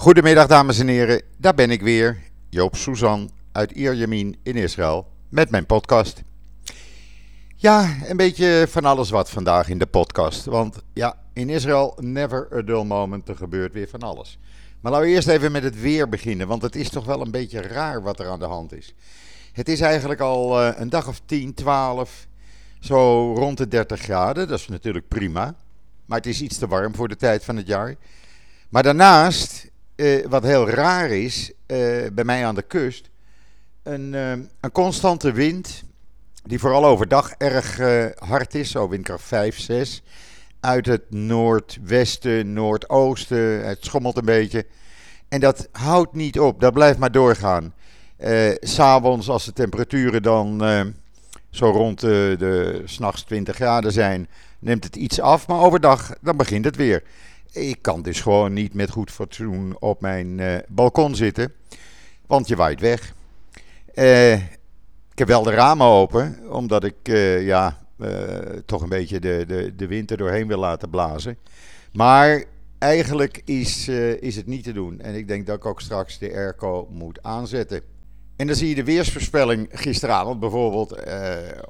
Goedemiddag dames en heren, daar ben ik weer, Joop Suzan uit Ierjemien in Israël met mijn podcast. Ja, een beetje van alles wat vandaag in de podcast, want ja, in Israël never a dull moment, er gebeurt weer van alles. Maar laten we eerst even met het weer beginnen, want het is toch wel een beetje raar wat er aan de hand is. Het is eigenlijk al eh, een dag of 10, 12, zo rond de 30 graden, dat is natuurlijk prima. Maar het is iets te warm voor de tijd van het jaar. Maar daarnaast uh, wat heel raar is, uh, bij mij aan de kust, een, uh, een constante wind, die vooral overdag erg hard is, zo windkracht 5, 6, uit het noordwesten, noordoosten, het schommelt een beetje. En dat houdt niet op, dat blijft maar doorgaan. S'avonds, als de temperaturen dan zo rond de, de s'nachts 20 graden zijn, neemt het iets af, maar overdag dan begint het weer. Ik kan dus gewoon niet met goed fatsoen op mijn uh, balkon zitten, want je waait weg. Uh, ik heb wel de ramen open, omdat ik uh, ja, toch een beetje de, de, de wind er doorheen wil laten blazen. Maar eigenlijk is, is het niet te doen. En ik denk dat ik ook straks de airco moet aanzetten. En dan zie je de weersvoorspelling gisteravond bijvoorbeeld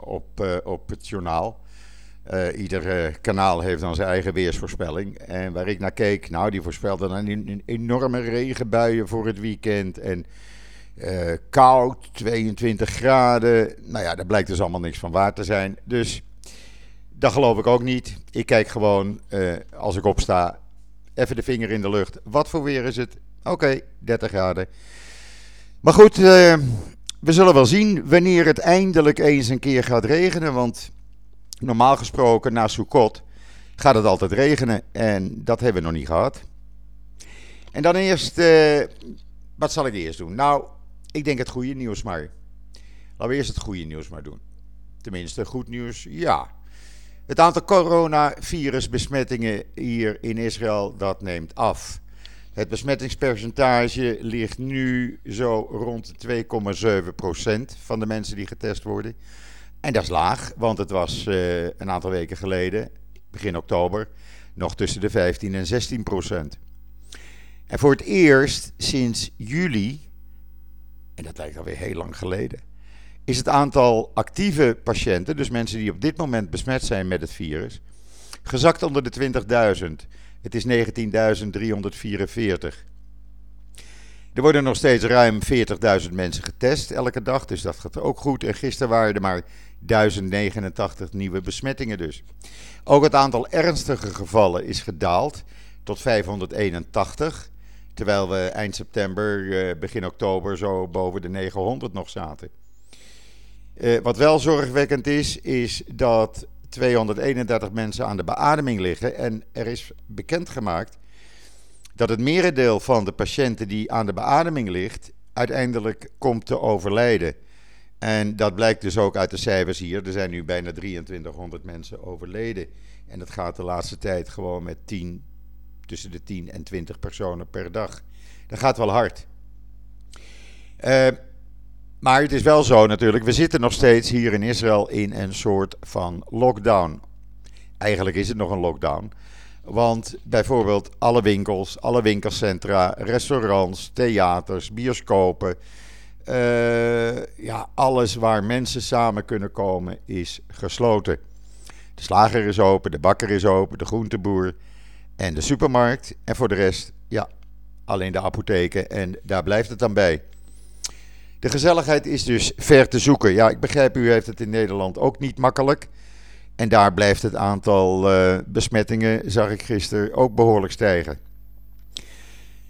op, op het journaal. Uh, ieder uh, kanaal heeft dan zijn eigen weersvoorspelling. En waar ik naar keek, nou, die voorspelde dan een, enorme regenbuien voor het weekend. En uh, koud, 22 graden. Nou ja, daar blijkt dus allemaal niks van waar te zijn. Dus dat geloof ik ook niet. Ik kijk gewoon, als ik opsta, even de vinger in de lucht. Wat voor weer is het? Oké, okay, 30 graden. Maar goed, we zullen wel zien wanneer het eindelijk eens een keer gaat regenen. Want Normaal gesproken na Sukkot gaat het altijd regenen en dat hebben we nog niet gehad. En dan eerst, uh, wat zal ik eerst doen? Nou, ik denk het goede nieuws maar. Laten we eerst het goede nieuws maar doen. Tenminste, goed nieuws, ja. Het aantal coronavirusbesmettingen hier in Israël, dat neemt af. Het besmettingspercentage ligt nu zo rond 2,7% van de mensen die getest worden. En dat is laag, want het was uh, een aantal weken geleden, begin oktober, nog tussen de 15 en 16 procent. En voor het eerst sinds juli, en dat lijkt alweer heel lang geleden, is het aantal actieve patiënten, dus mensen die op dit moment besmet zijn met het virus, gezakt onder de 20.000. Het is 19.344. Er worden nog steeds ruim 40.000 mensen getest elke dag, dus dat gaat ook goed. En gisteren waren er maar 1089 nieuwe besmettingen dus. Ook het aantal ernstige gevallen is gedaald tot 581, terwijl we eind september, eh, begin oktober zo boven de 900 nog zaten. Eh, wat wel zorgwekkend is, is dat 231 mensen aan de beademing liggen en er is bekendgemaakt dat het merendeel van de patiënten die aan de beademing ligt, uiteindelijk komt te overlijden. En dat blijkt dus ook uit de cijfers hier. Er zijn nu bijna 2300 mensen overleden. En dat gaat de laatste tijd gewoon met 10, tussen de 10 en 20 personen per dag. Dat gaat wel hard. Uh, maar het is wel zo natuurlijk, we zitten nog steeds hier in Israël in een soort van lockdown. Eigenlijk is het nog een lockdown. Want bijvoorbeeld alle winkels, alle winkelcentra, restaurants, theaters, bioscopen. Uh, ja, alles waar mensen samen kunnen komen is gesloten. De slager is open, de bakker is open, de groenteboer en de supermarkt. En voor de rest, ja, alleen de apotheken en daar blijft het dan bij. De gezelligheid is dus ver te zoeken. Ja, ik begrijp, u heeft het in Nederland ook niet makkelijk. En daar blijft het aantal uh, besmettingen, zag ik gisteren, ook behoorlijk stijgen.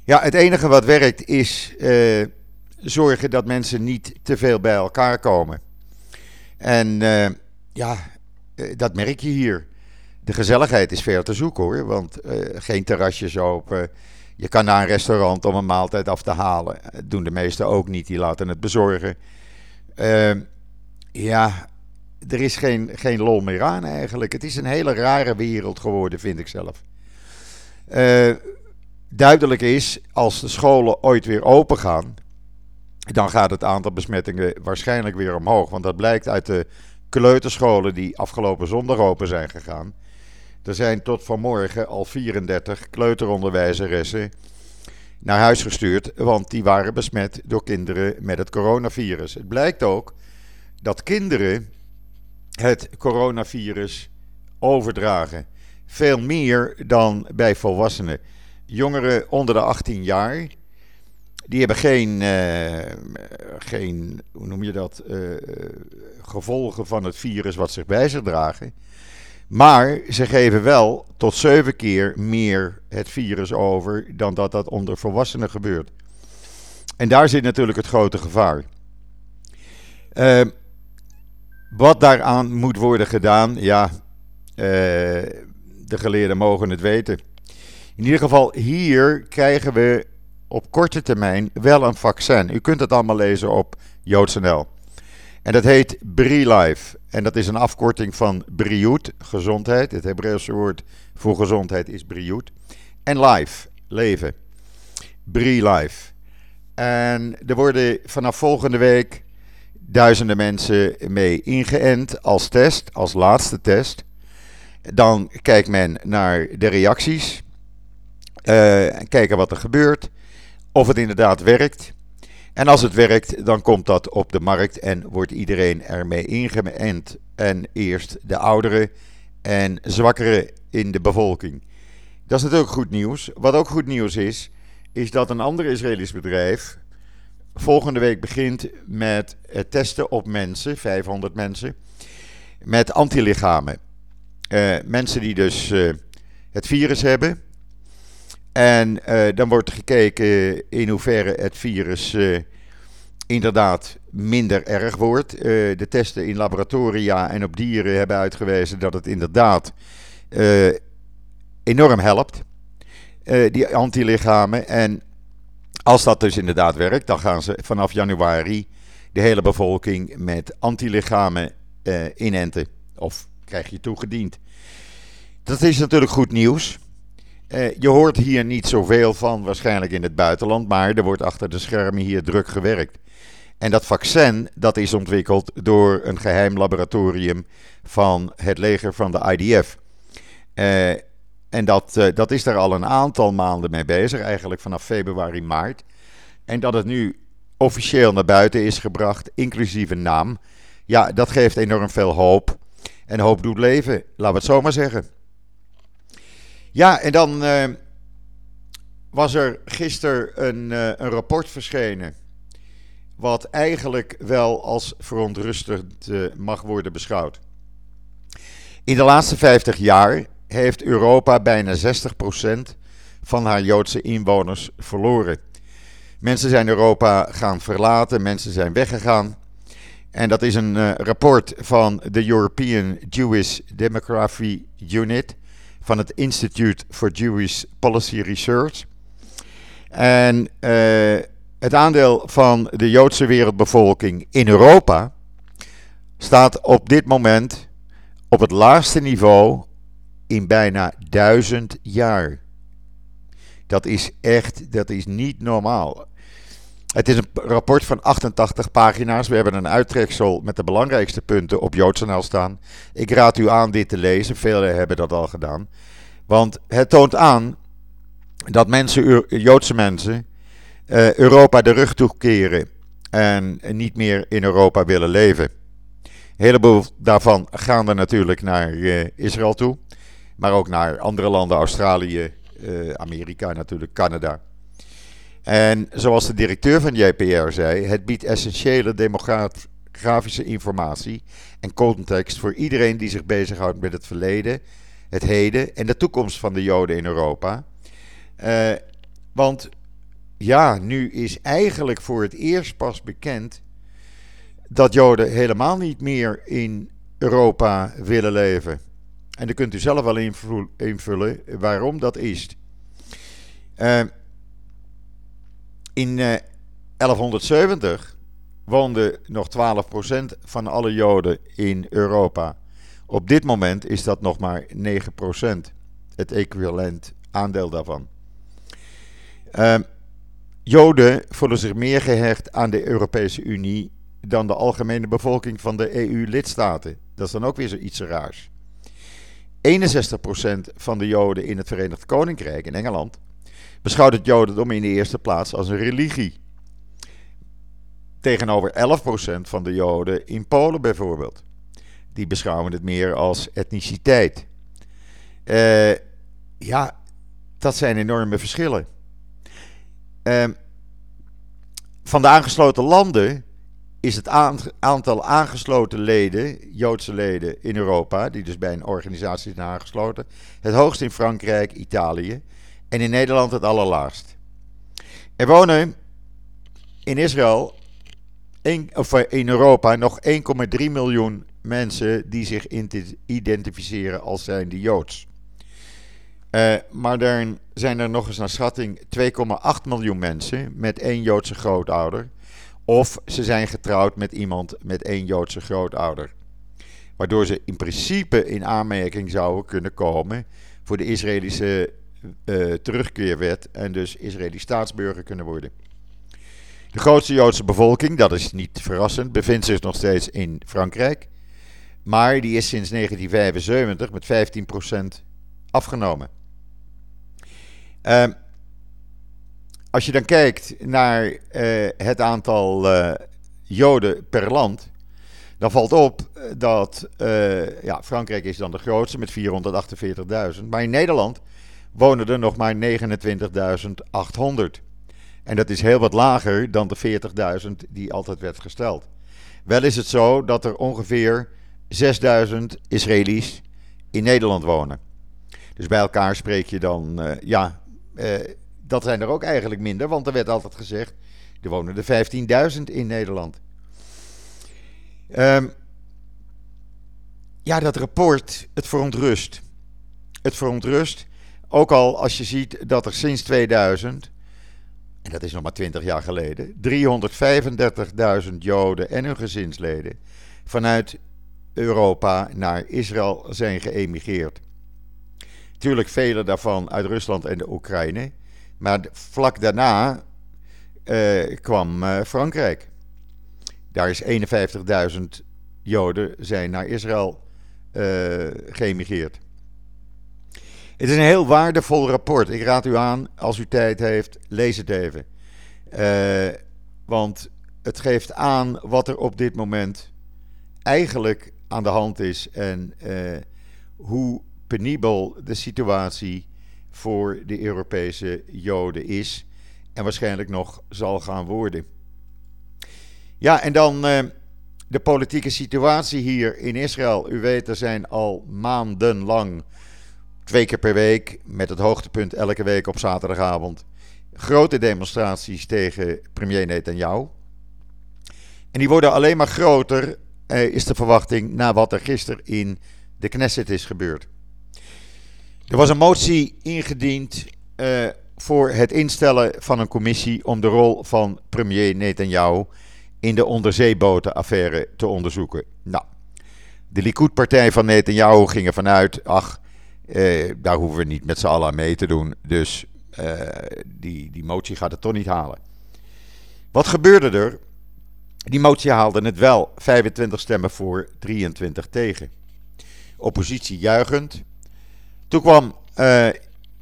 Ja, het enige wat werkt is uh, zorgen dat mensen niet te veel bij elkaar komen. En uh, ja, dat merk je hier. De gezelligheid is ver te zoeken hoor, want geen terrasjes open. Je kan naar een restaurant om een maaltijd af te halen. Dat doen de meesten ook niet, die laten het bezorgen. ja, er is geen, geen lol meer aan eigenlijk. Het is een hele rare wereld geworden, vind ik zelf. Uh, duidelijk is, als de scholen ooit weer open gaan, dan gaat het aantal besmettingen waarschijnlijk weer omhoog. Want dat blijkt uit de kleuterscholen die afgelopen zondag open zijn gegaan. Er zijn tot vanmorgen al 34 kleuteronderwijzeressen naar huis gestuurd, want die waren besmet door kinderen met het coronavirus. Het blijkt ook dat kinderen het coronavirus overdragen. Veel meer dan bij volwassenen. Jongeren onder de 18 jaar, die hebben geen, uh, geen hoe noem je dat, uh, gevolgen van het virus wat zich bij zich dragen. Maar ze geven wel tot zeven keer meer het virus over dan dat dat onder volwassenen gebeurt. En daar zit natuurlijk het grote gevaar. Uh, wat daaraan moet worden gedaan, ja, uh, de geleerden mogen het weten. In ieder geval, hier krijgen we op korte termijn wel een vaccin. U kunt het allemaal lezen op JoodsNL. En dat heet BriLife. En dat is een afkorting van Briut, gezondheid. Het Hebreeuwse woord voor gezondheid is Briut. En life, leven. BriLife. En er worden vanaf volgende week duizenden mensen mee ingeënt als test, als laatste test. Dan kijkt men naar de reacties. Uh, kijken wat er gebeurt. Of het inderdaad werkt. En als het werkt, dan komt dat op de markt en wordt iedereen ermee ingeënt. En eerst de ouderen en zwakkeren in de bevolking. Dat is natuurlijk goed nieuws. Wat ook goed nieuws is, is dat een ander Israëlisch bedrijf volgende week begint met het testen op mensen, 500 mensen, met antilichamen. Uh, mensen die dus uh, het virus hebben. En uh, dan wordt gekeken in hoeverre het virus inderdaad minder erg wordt. de testen in laboratoria en op dieren hebben uitgewezen dat het inderdaad enorm helpt. die antilichamen. En als dat dus inderdaad werkt, dan gaan ze vanaf januari de hele bevolking met antilichamen uh, inenten. Of krijg je toegediend. Dat is natuurlijk goed nieuws. Uh, je hoort hier niet zoveel van, waarschijnlijk in het buitenland, maar er wordt achter de schermen hier druk gewerkt. En dat vaccin dat is ontwikkeld door een geheim laboratorium van het leger van de IDF. Uh, en dat, uh, dat is daar al een aantal maanden mee bezig, eigenlijk vanaf februari, maart. En dat het nu officieel naar buiten is gebracht, inclusief een naam. Ja, dat geeft enorm veel hoop. En hoop doet leven, laten we het zo maar zeggen. Ja, en dan uh, was er gisteren een, uh, een rapport verschenen. Wat eigenlijk wel als verontrustend mag worden beschouwd. In de laatste 50 jaar heeft Europa bijna 60% van haar Joodse inwoners verloren. Mensen zijn Europa gaan verlaten, mensen zijn weggegaan. En dat is een uh, rapport van de European Jewish Demography Unit van het Institute for Jewish Policy Research. En uh, het aandeel van de Joodse wereldbevolking in Europa staat op dit moment op het laagste niveau in bijna duizend jaar. Dat is echt, dat is niet normaal. Het is een rapport van 88 pagina's. We hebben een uittreksel met de belangrijkste punten op JoodsNL staan. Ik raad u aan dit te lezen. Velen hebben dat al gedaan. Want het toont aan dat mensen, Joodse mensen uh, Europa de rug toekeren en niet meer in Europa willen leven. Een heleboel daarvan gaan er natuurlijk naar uh, Israël toe maar ook naar andere landen, Australië, uh, Amerika natuurlijk, Canada. En zoals de directeur van JPR zei, het biedt essentiële demografische informatie en context voor iedereen die zich bezighoudt met het verleden, het heden en de toekomst van de Joden in Europa. Uh, want ja, nu is eigenlijk voor het eerst pas bekend dat Joden helemaal niet meer in Europa willen leven. En dan kunt u zelf wel invullen waarom dat is. Uh, in uh, eh, 1170 woonden nog 12% van alle Joden in Europa. Op dit moment is dat nog maar 9%, het equivalent aandeel daarvan. Uh, Joden voelen zich meer gehecht aan de Europese Unie dan de algemene bevolking van de EU-lidstaten. Dat is dan ook weer zoiets raars. 61% van de Joden in het Verenigd Koninkrijk, in Engeland, beschouwt het Jodendom in de eerste plaats als een religie. Tegenover 11% van de Joden in Polen bijvoorbeeld. Die beschouwen het meer als etniciteit. Uh, ja, dat zijn enorme verschillen. Uh, van de aangesloten landen is het aantal aangesloten leden, Joodse leden in Europa, die dus bij een organisatie zijn aangesloten, het hoogst in Frankrijk, Italië en in Nederland het allerlaagst. Er wonen in Israël, of eh, in Europa, nog 1,3 miljoen mensen die zich identificeren als zijnde Joods. Uh, maar dan zijn er nog eens naar schatting 2,8 miljoen mensen met één Joodse grootouder. Of ze zijn getrouwd met iemand met één Joodse grootouder. Waardoor ze in principe in aanmerking zouden kunnen komen voor de Israëlische uh, terugkeerwet en dus Israëlisch staatsburger kunnen worden. De grootste Joodse bevolking, dat is niet verrassend, bevindt zich nog steeds in Frankrijk. Maar die is sinds 1975 met 15% afgenomen. Uh, als je dan kijkt naar uh, het aantal uh, Joden per land, dan valt op dat uh, ja, Frankrijk is dan de grootste met 448.000. Maar in Nederland wonen er nog maar 29.800. En dat is heel wat lager dan de 40.000 die altijd werd gesteld. Wel is het zo dat er ongeveer 6.000 Israëli's in Nederland wonen. Dus bij elkaar spreek je dan, ja, dat zijn er ook eigenlijk minder, want er werd altijd gezegd, er wonen er 15.000 in Nederland. Um, ja, dat rapport, het verontrust. Het verontrust, ook al als je ziet dat er sinds 2000, en dat is nog maar 20 jaar geleden, 335.000 Joden en hun gezinsleden vanuit Europa naar Israël zijn geëmigreerd. Tuurlijk vele daarvan uit Rusland en de Oekraïne. Maar vlak daarna uh, kwam uh, Frankrijk. Daar is 51.000 Joden zijn naar Israël uh, geëmigreerd. Het is een heel waardevol rapport. Ik raad u aan, als u tijd heeft, lees het even. want het geeft aan wat er op dit moment eigenlijk aan de hand is en hoe penibel de situatie voor de Europese Joden is en waarschijnlijk nog zal gaan worden. Ja, en dan uh, de politieke situatie hier in Israël. U weet, er zijn al maandenlang, twee keer per week, met het hoogtepunt elke week op zaterdagavond, grote demonstraties tegen premier Netanyahu. En die worden alleen maar groter, uh, is de verwachting, na wat er gisteren in de Knesset is gebeurd. Er was een motie ingediend uh, voor het instellen van een commissie om de rol van premier Netanyahu in de onderzeebotenaffaire te onderzoeken. Nou, de Likud-partij van Netanyahu ging ervan uit, ach, uh, daar hoeven we niet met z'n allen mee te doen, dus uh, die, die motie gaat het toch niet halen. Wat gebeurde er? Die motie haalde het wel, 25 stemmen voor, 23 tegen. Oppositie juichend, toen kwam uh,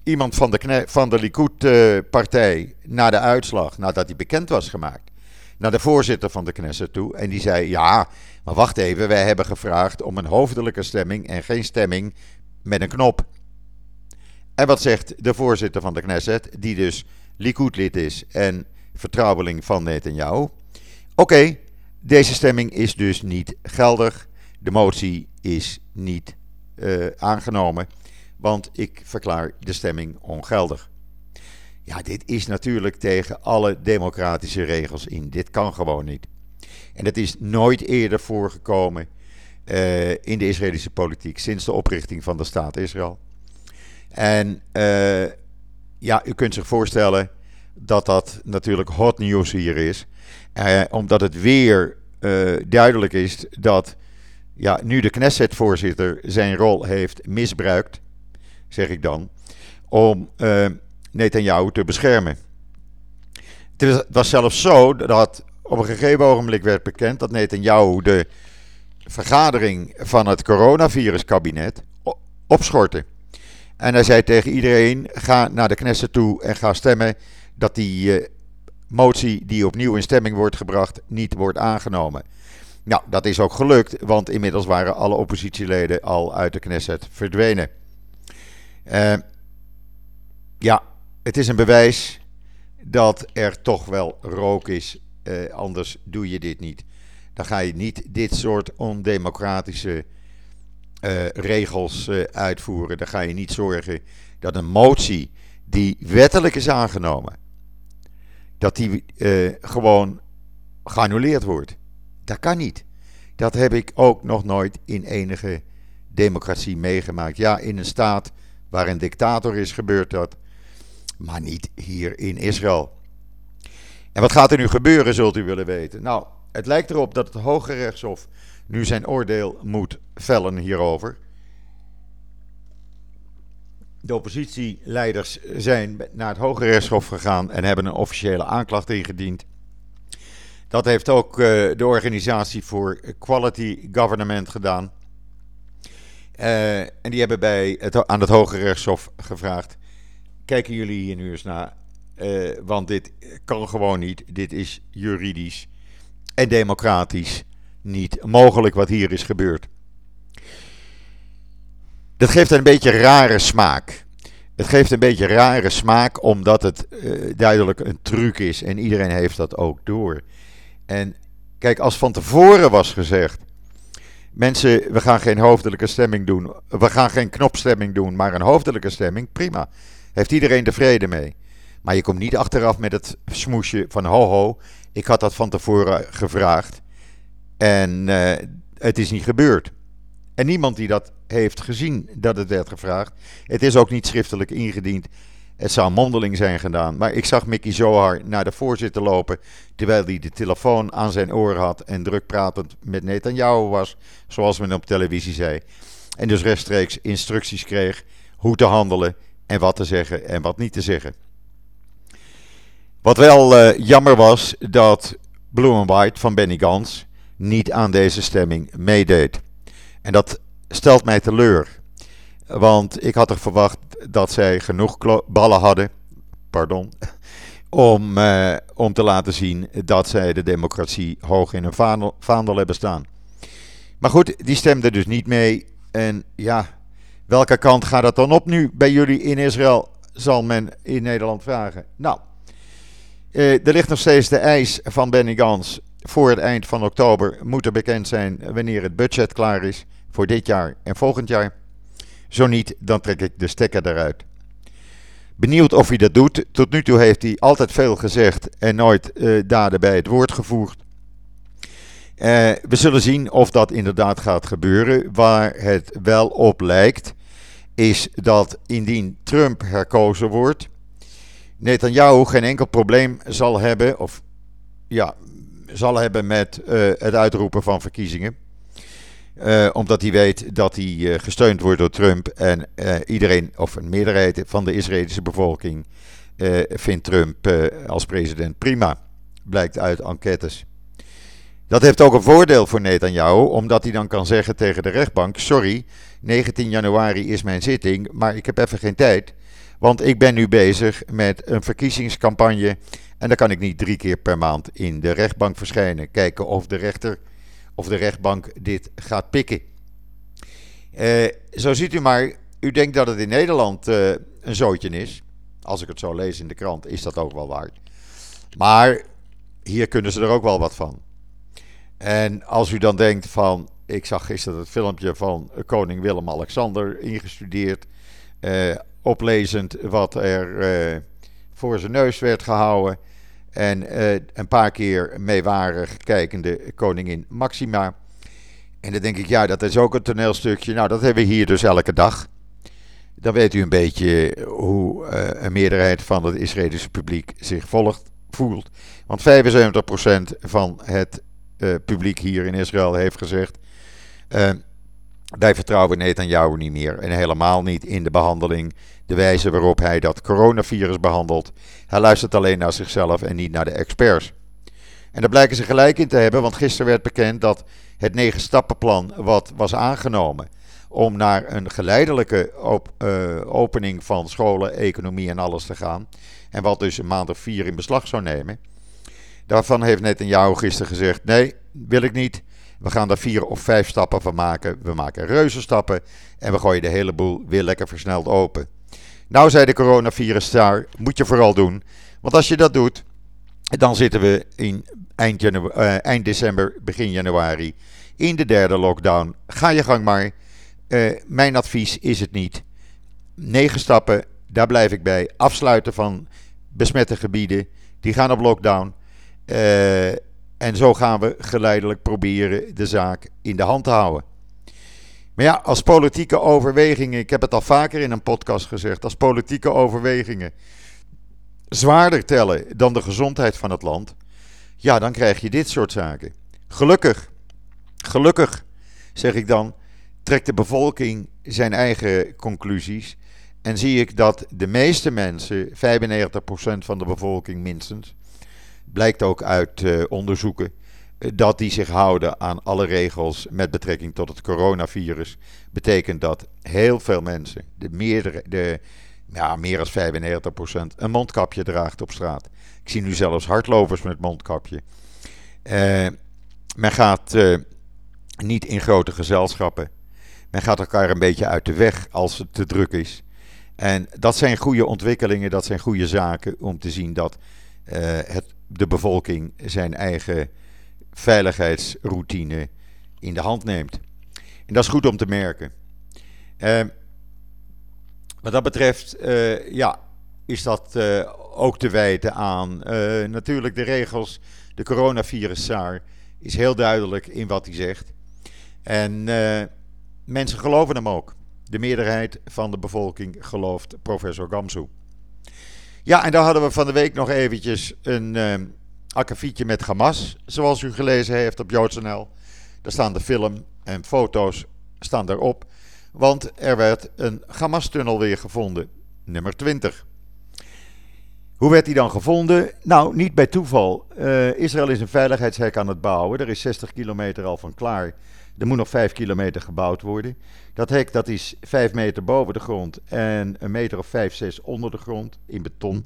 iemand van de, van de Likud-partij na de uitslag, nadat hij bekend was gemaakt, naar de voorzitter van de Knesset toe. En die zei: Ja, maar wacht even, wij hebben gevraagd om een hoofdelijke stemming en geen stemming met een knop. En wat zegt de voorzitter van de Knesset, die dus Likud-lid is en vertrouweling van Netanyahu? Oké, deze stemming is dus niet geldig. De motie is niet uh, aangenomen want ik verklaar de stemming ongeldig. Ja, dit is natuurlijk tegen alle democratische regels in. Dit kan gewoon niet. En dat is nooit eerder voorgekomen uh, in de Israëlische politiek sinds de oprichting van de staat Israël. En uh, ja, u kunt zich voorstellen dat dat natuurlijk hot news hier is. Uh, omdat het weer duidelijk is dat ja, nu de Knesset-voorzitter zijn rol heeft misbruikt zeg ik dan, om uh, Netanyahu te beschermen. Het was zelfs zo dat op een gegeven ogenblik werd bekend dat Netanyahu de vergadering van het coronaviruskabinet opschortte. En hij zei tegen iedereen: ga naar de Knesset toe en ga stemmen dat die uh, motie die opnieuw in stemming wordt gebracht niet wordt aangenomen. Nou, dat is ook gelukt, want inmiddels waren alle oppositieleden al uit de Knesset verdwenen. Uh, ja, het is een bewijs dat er toch wel rook is. Uh, anders doe je dit niet. Dan ga je niet dit soort ondemocratische uh, regels uitvoeren. Dan ga je niet zorgen dat een motie die wettelijk is aangenomen, dat die gewoon geannuleerd wordt. Dat kan niet. Dat heb ik ook nog nooit in enige democratie meegemaakt. Ja, in een staat waar een dictator is gebeurt dat, maar niet hier in Israël. En wat gaat er nu gebeuren, zult u willen weten? Nou, het lijkt erop dat het Hoge Rechtshof nu zijn oordeel moet vellen hierover. De oppositieleiders zijn naar het Hoge Rechtshof gegaan en hebben een officiële aanklacht ingediend. Dat heeft ook uh, de organisatie voor Quality Government gedaan. Uh, en die hebben bij aan het Hoge Rechtshof gevraagd: kijken jullie hier nu eens naar? Uh, want dit kan gewoon niet. Dit is juridisch en democratisch niet mogelijk wat hier is gebeurd. Dat geeft een beetje rare smaak. Het geeft een beetje rare smaak omdat het uh, duidelijk een truc is en iedereen heeft dat ook door. En kijk, als van tevoren was gezegd: mensen, we gaan geen hoofdelijke stemming doen, we gaan geen knopstemming doen, maar een hoofdelijke stemming, prima. Heeft iedereen tevreden mee. Maar je komt niet achteraf met het smoesje van ho ho, ik had dat van tevoren gevraagd en uh, het is niet gebeurd. En niemand die dat heeft gezien dat het werd gevraagd. Het is ook niet schriftelijk ingediend. Het zou mondeling zijn gedaan. Maar ik zag Mickey Zohar naar de voorzitter lopen. Terwijl hij de telefoon aan zijn oor had. En druk pratend met Netanyahu was. Zoals men op televisie zei. En dus rechtstreeks instructies kreeg. Hoe te handelen. En wat te zeggen en wat niet te zeggen. Wat wel uh, jammer was. Dat Blue and White van Benny Gans. Niet aan deze stemming meedeed. En dat stelt mij teleur. Want ik had er verwacht dat zij genoeg ballen hadden. Pardon. Om, uh, om te laten zien dat zij de democratie hoog in hun vaandel, hebben staan. Maar goed, die stemde dus niet mee. En ja, welke kant gaat dat dan op nu bij jullie in Israël? Zal men in Nederland vragen. Nou, uh, er ligt nog steeds de eis van Benny Gans. Voor het eind van oktober moet er bekend zijn wanneer het budget klaar is. Voor dit jaar en volgend jaar. Zo niet, dan trek ik de stekker eruit. Benieuwd of hij dat doet. Tot nu toe heeft hij altijd veel gezegd en nooit uh, daden bij het woord gevoegd. Uh, we zullen zien of dat inderdaad gaat gebeuren. Waar het wel op lijkt, is dat indien Trump herkozen wordt, Netanyahu geen enkel probleem zal hebben, of ja, zal hebben met uh, het uitroepen van verkiezingen. Uh, omdat hij weet dat hij uh, gesteund wordt door Trump. En uh, iedereen, of een meerderheid van de Israëlische bevolking, vindt Trump als president prima. Blijkt uit enquêtes. Dat heeft ook een voordeel voor Netanyahu, omdat hij dan kan zeggen tegen de rechtbank: Sorry, 19 januari is mijn zitting, maar ik heb even geen tijd. Want ik ben nu bezig met een verkiezingscampagne. En dan kan ik niet drie keer per maand in de rechtbank verschijnen. Kijken of de rechter of de rechtbank dit gaat pikken. Uh, zo ziet u maar, u denkt dat het in Nederland uh, een zootje is. Als ik het zo lees in de krant, is dat ook wel waar. Maar hier kunnen ze er ook wel wat van. En als u dan denkt van, ik zag gisteren het filmpje van koning Willem-Alexander ingestudeerd, uh, oplezend wat er voor zijn neus werd gehouden. En uh, een paar keer meewarig kijkende koningin Maxima. En dan denk ik, ja, dat is ook een toneelstukje. Nou, dat hebben we hier dus elke dag. Dan weet u een beetje hoe uh, een meerderheid van het Israëlische publiek zich volgt, voelt. Want 75% van het uh, publiek hier in Israël heeft gezegd: wij vertrouwen Netanyahu niet meer. En helemaal niet in de behandeling, de wijze waarop hij dat coronavirus behandelt. Hij luistert alleen naar zichzelf en niet naar de experts. En daar blijken ze gelijk in te hebben, want gisteren werd bekend dat het negen stappenplan wat was aangenomen om naar een geleidelijke op, opening van scholen, economie en alles te gaan. En wat dus een maand of vier in beslag zou nemen. Daarvan heeft Netanyahu gisteren gezegd: nee, wil ik niet. We gaan daar vier of vijf stappen van maken. We maken reuzenstappen en we gooien de hele boel weer lekker versneld open. Nou, zei de coronavirus daar, moet je vooral doen. Want als je dat doet, dan zitten we in eind, uh, eind december, begin januari in de derde lockdown. Ga je gang maar. Uh, mijn advies is het niet. Negen stappen, daar blijf ik bij. Afsluiten van besmette gebieden, die gaan op lockdown. Uh, en zo gaan we geleidelijk proberen de zaak in de hand te houden. Maar ja, als politieke overwegingen, ik heb het al vaker in een podcast gezegd, als politieke overwegingen zwaarder tellen dan de gezondheid van het land, ja, dan krijg je dit soort zaken. Gelukkig, gelukkig, zeg ik dan, trekt de bevolking zijn eigen conclusies en zie ik dat de meeste mensen, 95% van de bevolking minstens, blijkt ook uit uh, onderzoeken eh, dat die zich houden aan alle regels met betrekking tot het coronavirus. Betekent dat heel veel mensen, de meerdere, de, ja, meer dan 95%, een mondkapje draagt op straat. Ik zie nu zelfs hardlopers met mondkapje. Uh, men gaat niet in grote gezelschappen. Men gaat elkaar een beetje uit de weg als het te druk is. En dat zijn goede ontwikkelingen, dat zijn goede zaken om te zien dat het de bevolking zijn eigen veiligheidsroutine in de hand neemt. En dat is goed om te merken. Uh, wat dat betreft, uh, ja, is dat uh, ook te wijten aan natuurlijk de regels. De coronavirus is heel duidelijk in wat hij zegt. En mensen geloven hem ook. De meerderheid van de bevolking gelooft professor Gamsu. Ja, en daar hadden we van de week nog eventjes een uh, met Hamas. Zoals u gelezen heeft op JoodsNL. Daar staan de film en foto's staan erop. Want er werd een Hamas-tunnel weer gevonden. Nummer 20. Hoe werd die dan gevonden? Nou, niet bij toeval. Uh, Israël is een veiligheidshek aan het bouwen. Er is 60 kilometer al van klaar. Er moet nog 5 kilometer gebouwd worden. Dat hek dat is 5 meter boven de grond en een meter of 5, 6 onder de grond in beton.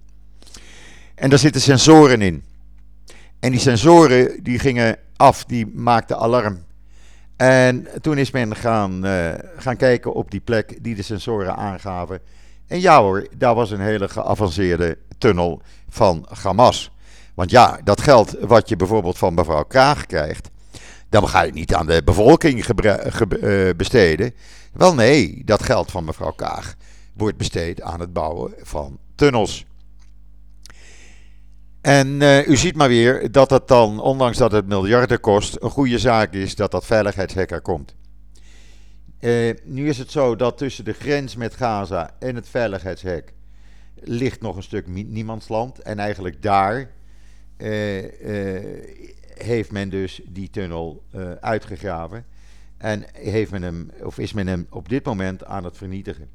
En daar zitten sensoren in. En die sensoren die gingen af, die maakten alarm. En toen is men gaan, uh, gaan kijken op die plek die de sensoren aangaven. En ja hoor, daar was een hele geavanceerde tunnel van Hamas. Want ja, dat geld wat je bijvoorbeeld van mevrouw Kraag krijgt, dan ga je niet aan de bevolking uh, besteden. Wel nee, dat geld van mevrouw Kaag wordt besteed aan het bouwen van tunnels. En uh, u ziet maar weer dat het dan, ondanks dat het miljarden kost, een goede zaak is dat dat veiligheidshek er komt. Uh, nu is het zo dat tussen de grens met Gaza en het veiligheidshek ligt nog een stuk niemandsland. En eigenlijk daar heeft men dus die tunnel uitgegraven. En heeft men hem, of is men hem op dit moment aan het vernietigen.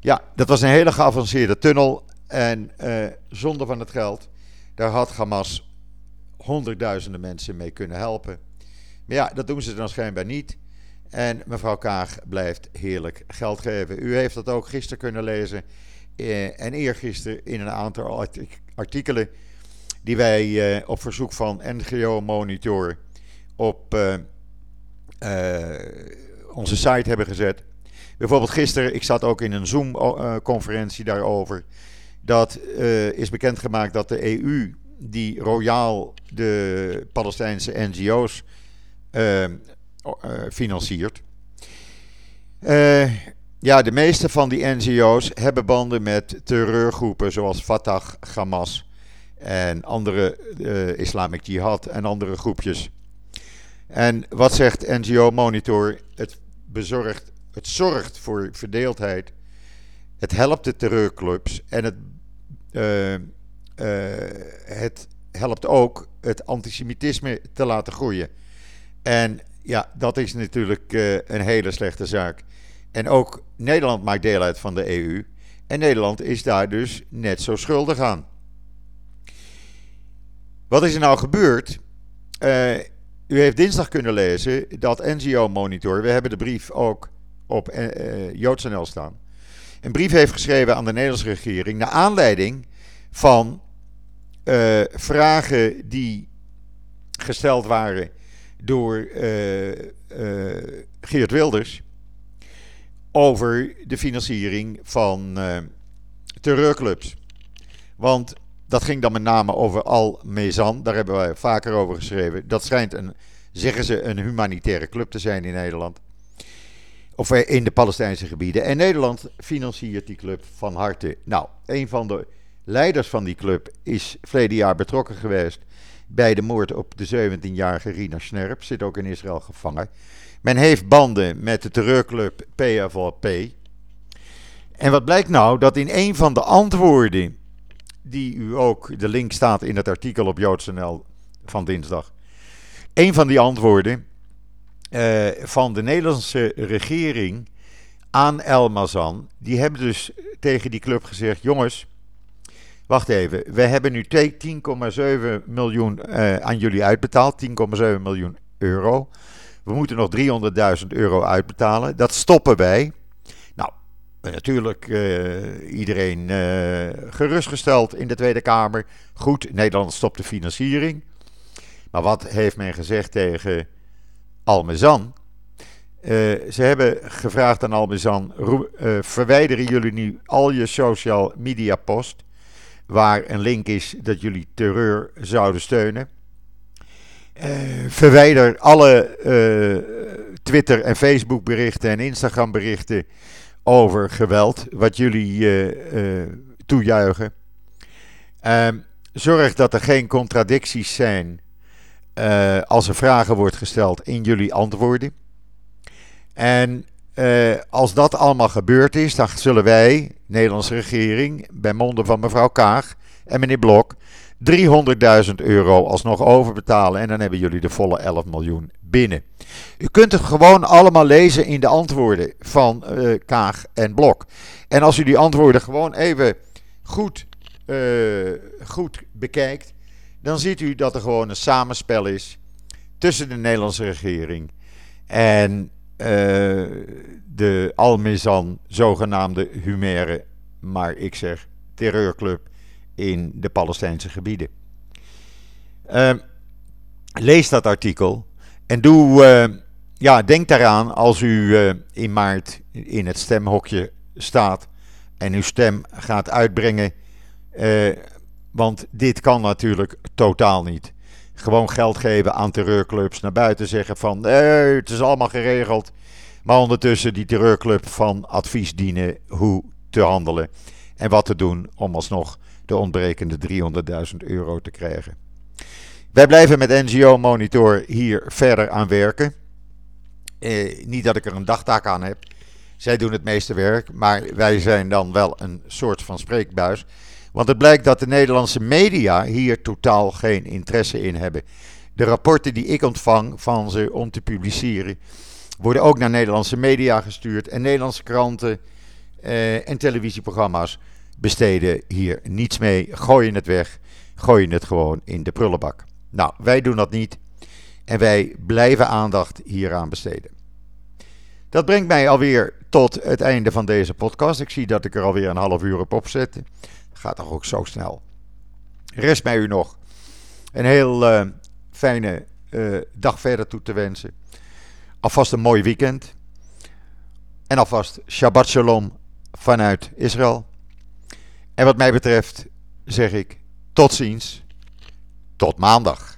Ja, dat was een hele geavanceerde tunnel. En uh, zonder van het geld, daar had Hamas honderdduizenden mensen mee kunnen helpen. Maar ja, dat doen ze dan schijnbaar niet. En mevrouw Kaag blijft heerlijk geld geven. U heeft dat ook gisteren kunnen lezen. Eh, en eergisteren in een aantal artikelen. Die wij eh, op verzoek van NGO Monitor op uh, onze site hebben gezet. Bijvoorbeeld gisteren, ik zat ook in een Zoom-conferentie daarover. Dat is bekendgemaakt dat de EU, die royaal de Palestijnse NGO's financiert. ja, de meeste van die NGO's hebben banden met terreurgroepen zoals Fatah, Hamas en andere Islamic Jihad en andere groepjes. En wat zegt NGO Monitor? Het, bezorgt, het zorgt voor verdeeldheid. Het helpt de terreurclubs en het, uh, uh, het helpt ook het antisemitisme te laten groeien. En ja, dat is natuurlijk uh, een hele slechte zaak. En ook Nederland maakt deel uit van de EU. En Nederland is daar dus net zo schuldig aan. Wat is er nou gebeurd? U heeft dinsdag kunnen lezen dat NGO Monitor, we hebben de brief ook op uh, JoodsNL staan. Een brief heeft geschreven aan de Nederlandse regering. naar aanleiding van uh, vragen die gesteld waren door Geert Wilders. over de financiering van terreurclubs. Want dat ging dan met name over Al-Mezan. Daar hebben wij vaker over geschreven. Dat schijnt een, zeggen ze, een humanitaire club te zijn in Nederland. Of eh, in de Palestijnse gebieden. En Nederland financiert die club van harte. Nou, een van de leiders van die club is verleden jaar betrokken geweest bij de moord op de 17-jarige Rina Snerp. Zit ook in Israël gevangen. Men heeft banden met de terreurclub PFLP. En wat blijkt nou? Dat in een van de antwoorden die u ook, de link staat in het artikel op JoodsNL van dinsdag. Een van die antwoorden uh, van de Nederlandse regering aan El Mazan, die hebben dus tegen die club gezegd: jongens, wacht even, we hebben nu 10,7 miljoen uh, aan jullie uitbetaald, 10,7 miljoen euro. We moeten nog 300.000 euro uitbetalen. Dat stoppen wij. Eh, natuurlijk uh, iedereen uh, gerustgesteld in de Tweede Kamer. Goed, Nederland stopt de financiering. Maar wat heeft men gezegd tegen Almezan? ze hebben gevraagd aan Almezan: verwijderen jullie nu al je social media post, waar een link is dat jullie terreur zouden steunen? verwijder alle Twitter- en Facebook-berichten en Instagram-berichten over geweld, wat jullie uh, toejuichen. Uh, zorg dat er geen contradicties zijn uh, als er vragen wordt gesteld in jullie antwoorden. En als dat allemaal gebeurd is, dan zullen wij, Nederlandse regering, bij monden van mevrouw Kaag en meneer Blok, 300.000 euro alsnog overbetalen. En dan hebben jullie de volle 11 miljoen binnen. U kunt het gewoon allemaal lezen in de antwoorden van uh, Kaag en Blok. En als u die antwoorden gewoon even goed, uh, goed bekijkt, dan ziet u dat er gewoon een samenspel is tussen de Nederlandse regering en uh, de Almezan, zogenaamde Humere, maar ik zeg terreurclub in de Palestijnse gebieden. Uh, lees dat artikel en doe, uh, ja, denk daaraan als u uh, in maart in het stemhokje staat en uw stem gaat uitbrengen. Uh, want dit kan natuurlijk totaal niet. Gewoon geld geven aan terreurclubs, naar buiten zeggen van het is allemaal geregeld. Maar ondertussen die terreurclub van advies dienen hoe te handelen en wat te doen om alsnog de ontbrekende 300.000 euro te krijgen. Wij blijven met NGO Monitor hier verder aan werken. Eh, niet dat ik er een dagtaak aan heb. Zij doen het meeste werk, maar wij zijn dan wel een soort van spreekbuis. Want het blijkt dat de Nederlandse media hier totaal geen interesse in hebben. De rapporten die ik ontvang van ze om te publiceren, worden ook naar Nederlandse media gestuurd. En Nederlandse kranten eh, en televisieprogramma's besteden hier niets mee. Gooien het weg, gooien het gewoon in de prullenbak. Nou, wij doen dat niet. En wij blijven aandacht hieraan besteden. Dat brengt mij alweer tot het einde van deze podcast. Ik zie dat ik er alweer een half uur op opzet. Gaat toch ook zo snel. Rest mij u nog een heel uh, fijne uh, dag verder toe te wensen. Alvast een mooi weekend. En alvast Shabbat Shalom vanuit Israël. En wat mij betreft zeg ik tot ziens. Tot maandag.